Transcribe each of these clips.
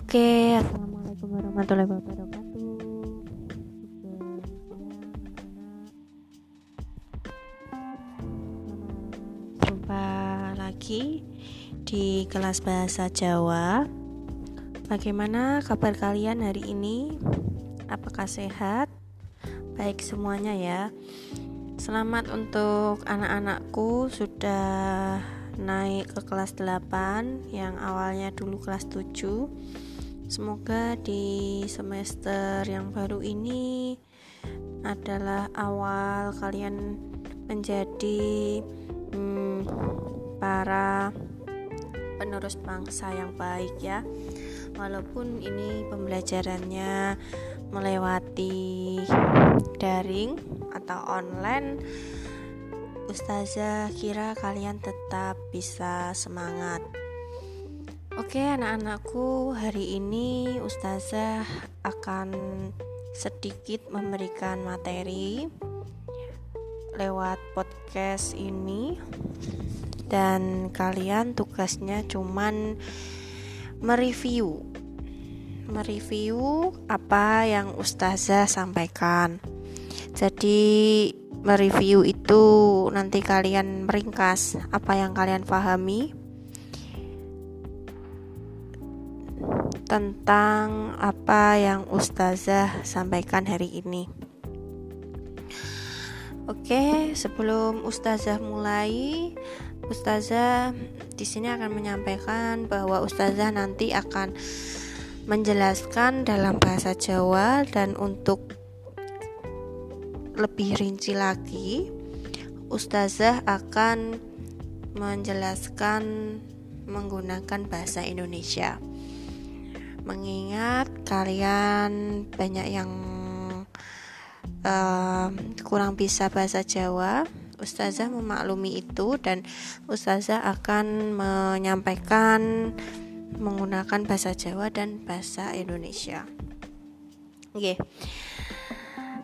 Oke, assalamualaikum warahmatullahi wabarakatuh. Jumpa lagi di kelas bahasa Jawa. Bagaimana kabar kalian hari ini? Apakah sehat? Baik semuanya ya. Selamat untuk anak-anakku sudah naik ke kelas 8 yang awalnya dulu kelas 7 semoga di semester yang baru ini adalah awal kalian menjadi hmm, para penerus bangsa yang baik ya. Walaupun ini pembelajarannya melewati daring atau online Ustazah kira kalian tetap bisa semangat Oke anak-anakku hari ini Ustazah akan sedikit memberikan materi lewat podcast ini. Dan kalian tugasnya cuman mereview. Mereview apa yang ustazah sampaikan. Jadi mereview itu nanti kalian meringkas apa yang kalian pahami tentang apa yang ustazah sampaikan hari ini. Oke, sebelum ustazah mulai, ustazah di sini akan menyampaikan bahwa ustazah nanti akan menjelaskan dalam bahasa Jawa dan untuk lebih rinci lagi ustazah akan menjelaskan menggunakan bahasa Indonesia mengingat kalian banyak yang uh, kurang bisa bahasa Jawa Ustazah memaklumi itu dan Ustazah akan menyampaikan menggunakan bahasa Jawa dan bahasa Indonesia. Oke. Okay.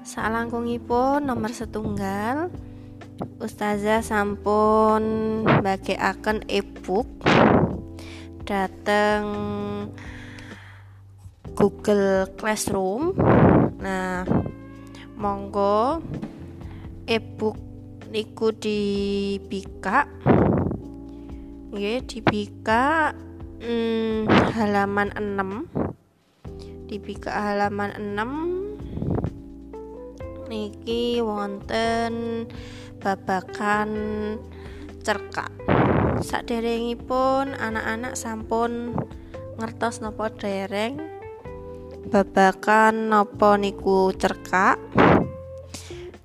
Salangkungipun nomor setunggal Ustazah sampun akan e-book dateng Google Classroom. Nah, monggo e-book niku dibika. Nggih dibika hmm, halaman 6 dibika halaman 6 niki wonten babakan cerkak saderengipun anak-anak sampun ngertos nopo dereng babakan nopo niku cerkak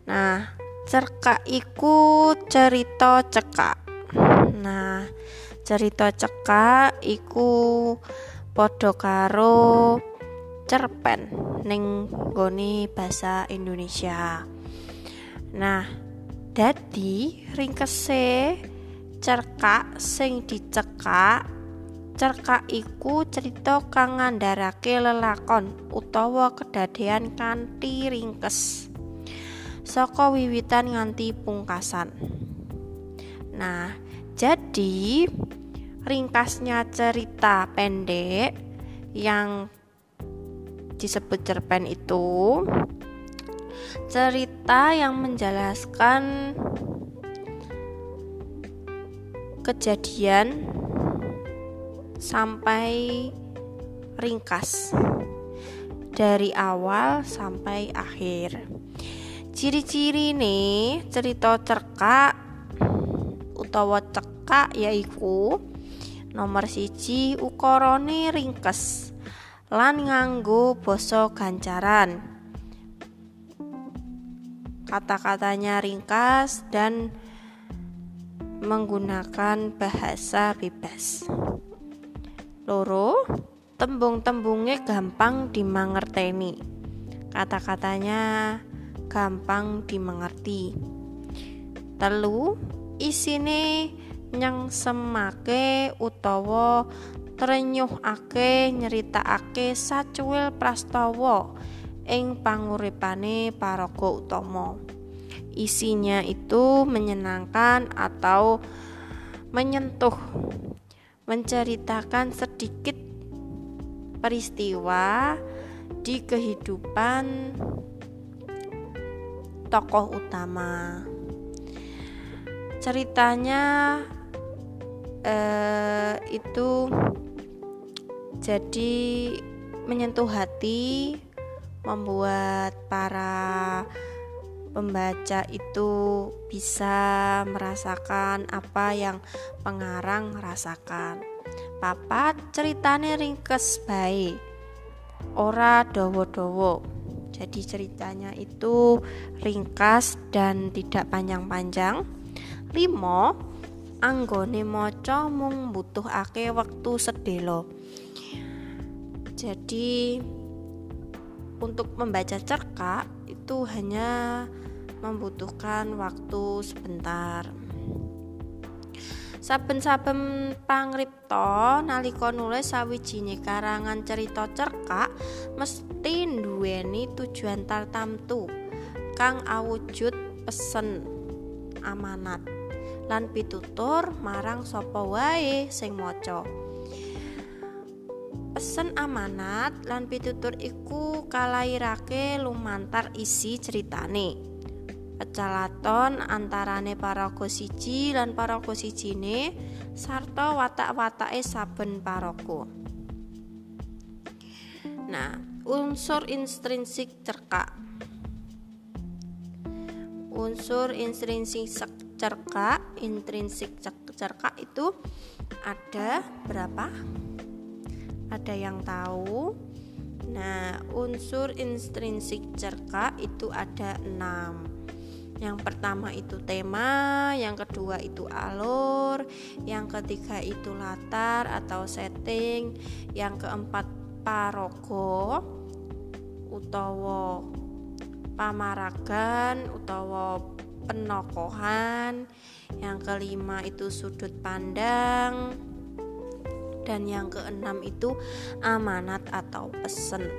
nah cerkak iku cerita cekak nah cerita cekak iku padha karo cerpen ning goni bahasa Indonesia. Nah, dadi ringkese cerkak sing dicekak cerkak iku cerita kang ngandharake lelakon utawa kedadean kanthi ringkes saka wiwitan nganti pungkasan. Nah, jadi ringkasnya cerita pendek yang disebut cerpen itu cerita yang menjelaskan kejadian sampai ringkas. Dari awal sampai akhir. Ciri-ciri nih cerita cerkak utawa cekak yaiku nomor siji ukorone ringkes lan nganggo basa gancaran. Kata-katanya ringkas dan menggunakan bahasa bebas loro tembung-tembungnya gampang dimengerteni kata-katanya gampang dimengerti. Telu isine nyang semake utawa trenyuhake nyeritakake sacuwil prastawa ing panguripane paraga utama. Isinya itu menyenangkan atau menyentuh, menceritakan sedikit peristiwa di kehidupan tokoh utama. Ceritanya eh, itu jadi menyentuh hati, membuat para pembaca itu bisa merasakan apa yang pengarang rasakan. Papat ceritane ringkes baik, ora dowo-dowo. Jadi ceritanya itu ringkas dan tidak panjang-panjang. Limo anggone maca mung butuhake wektu sedelo. Jadi untuk membaca cerkak itu hanya membutuhkan waktu sebentar. Saben-saben pangripta nalika nulis sawijine karangan cerita cerkak mesti duweni tujuan tartamtu kang awujud pesen amanat lan pitutur marang sapa wae sing maca. Pesen amanat lan pitutur iku kalairake lumantar isi ceritane pecalaton antarane paraga siji lan paraga sijine sarta watak-watake saben paraga. Nah, unsur intrinsik cerkak. Unsur intrinsik cerkak, intrinsik cerkak itu ada berapa? Ada yang tahu? Nah, unsur intrinsik cerkak itu ada enam. Yang pertama itu tema, yang kedua itu alur, yang ketiga itu latar atau setting, yang keempat parogo utawa pamaragan utawa penokohan, yang kelima itu sudut pandang, dan yang keenam itu amanat atau pesen.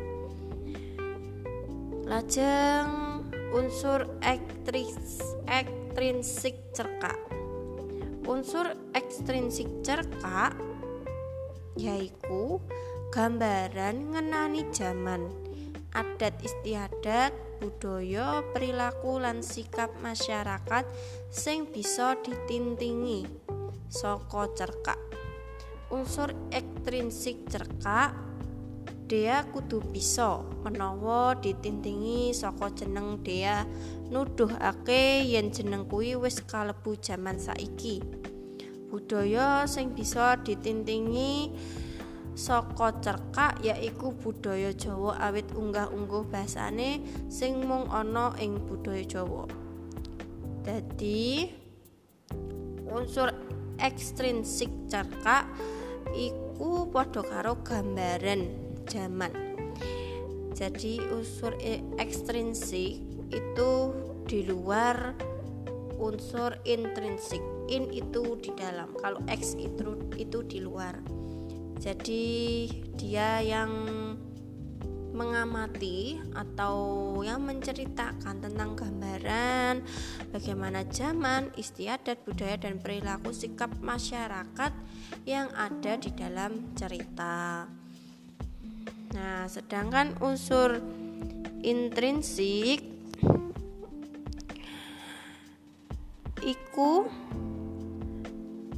Lajeng unsur ekstrinsik cerka. Unsur ekstrinsik cerka yaiku gambaran ngenani zaman adat istiadat budaya perilaku lan sikap masyarakat sing bisa ditintingi saka cerka. Unsur ekstrinsik cerka Dea kudu bisa menawa ditintingi saka jeneng Dea nuduhake yen jeneng kuwi wis kalebu jaman saiki. Budaya sing bisa ditintingi saka cerkak yaiku budaya Jawa awit unggah-ungguh basane sing mung ana ing budaya Jawa. Dadi unsur ekstrinsik cerkak iku padha karo gambaran zaman. Jadi unsur ekstrinsik itu di luar unsur intrinsik. In itu di dalam. Kalau X itu itu di luar. Jadi dia yang mengamati atau yang menceritakan tentang gambaran bagaimana zaman, istiadat, budaya dan perilaku sikap masyarakat yang ada di dalam cerita. Nah, sedangkan unsur intrinsik iku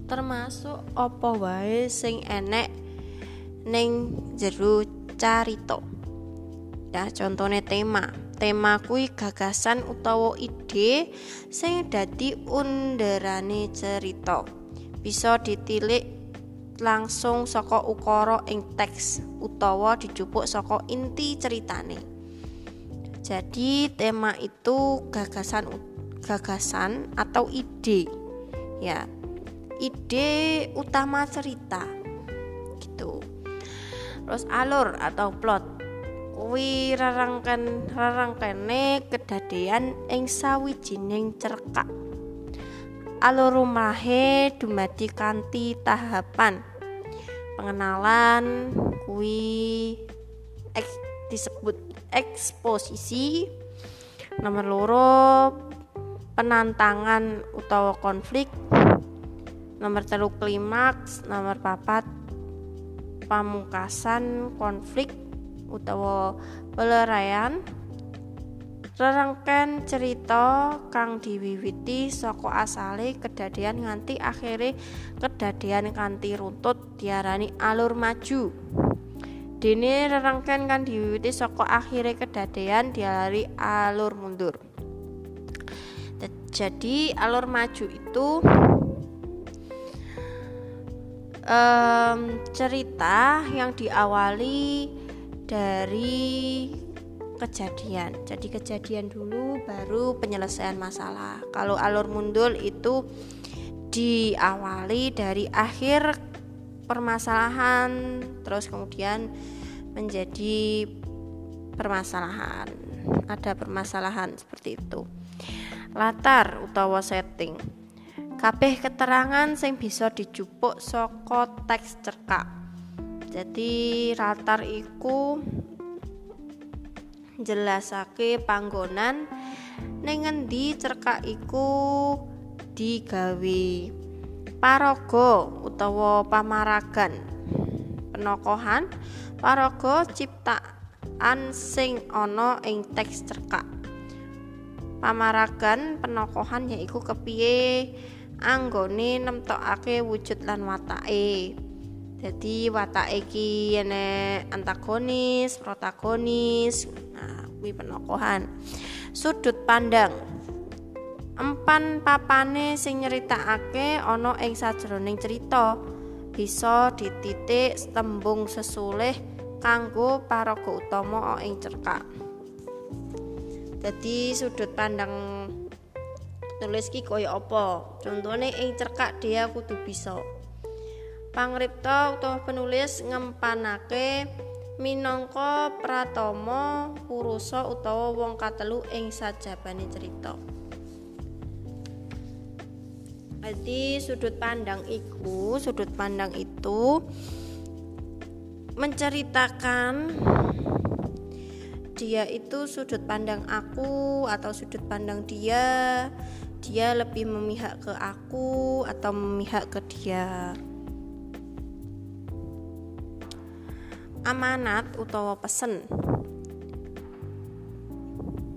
termasuk apa wae sing enek ning jero carita. Ya, contohnya tema. Tema kuwi gagasan utawa ide sing dadi underane cerita. Bisa ditilik langsung saka ukara ing teks utawa dijupuk saka inti ceritane. Jadi tema itu gagasan gagasan atau ide. Ya. Ide utama cerita. Gitu. Terus alur atau plot. Kuwi rarangkan rarangkene kedadean ing sawijining cerkak alur rumahe dumadi kanthi tahapan. Pengenalan kui eks, disebut eksposisi. Nomor loro penantangan utawa konflik. Nomor telu klimaks. Nomor papat pamungkasan konflik utawa peleraian rerengken cerita kang diwiwiti saka asale kedadian nganti akhire kedadian kanthi runtut diarani alur maju. Dene rerengken kan diwiwiti saka akhire kedadian diarani alur mundur. Jadi alur maju itu um, cerita yang diawali dari kejadian. Jadi kejadian dulu baru penyelesaian masalah. Kalau alur mundur itu diawali dari akhir permasalahan terus kemudian menjadi permasalahan. Ada permasalahan seperti itu. Latar utawa setting. Kabeh keterangan sing bisa dijupuk saka teks cerkak. Jadi latar iku jelasake panggonan ning ngendi cerkak iku digawe paraga utawa pamaragan. Penokohan paraga ciptaan sing ana ing teks cerkak. Pamaragan penokohan yaiku kepiye? Anggone nemtokake wujud lan watake jadi watake iki antagonis protagonis. Kuwi penokohan. Sudut pandang. Empan papane sing nyeritakake ana ing sajroning cerita. Bisa dititik tembung sesulih kanggo paraga utama ing cerkak. Jadi sudut pandang tulis ki kaya apa? Contohnya ing cerkak dia kudu bisa pangripta utawa penulis ngempanake minangka pratama purusa utawa wong katelu ing sajabane cerita. Jadi sudut pandang iku, sudut pandang itu menceritakan dia itu sudut pandang aku atau sudut pandang dia dia lebih memihak ke aku atau memihak ke dia amanat utawa pesen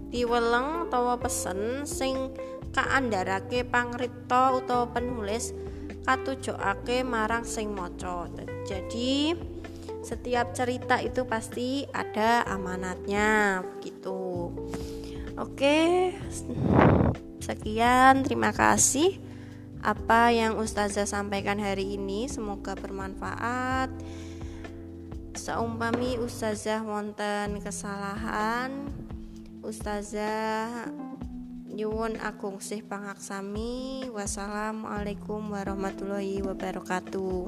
piweleng utawa pesen sing kaandharake pangripta utawa penulis katujokake marang sing maca. Jadi setiap cerita itu pasti ada amanatnya gitu. Oke. Sekian, terima kasih apa yang Ustazah sampaikan hari ini semoga bermanfaat saumpami ustazah wonten kesalahan ustazah nyuwun agung sih pangaksami. Wassalamualaikum warahmatullahi wabarakatuh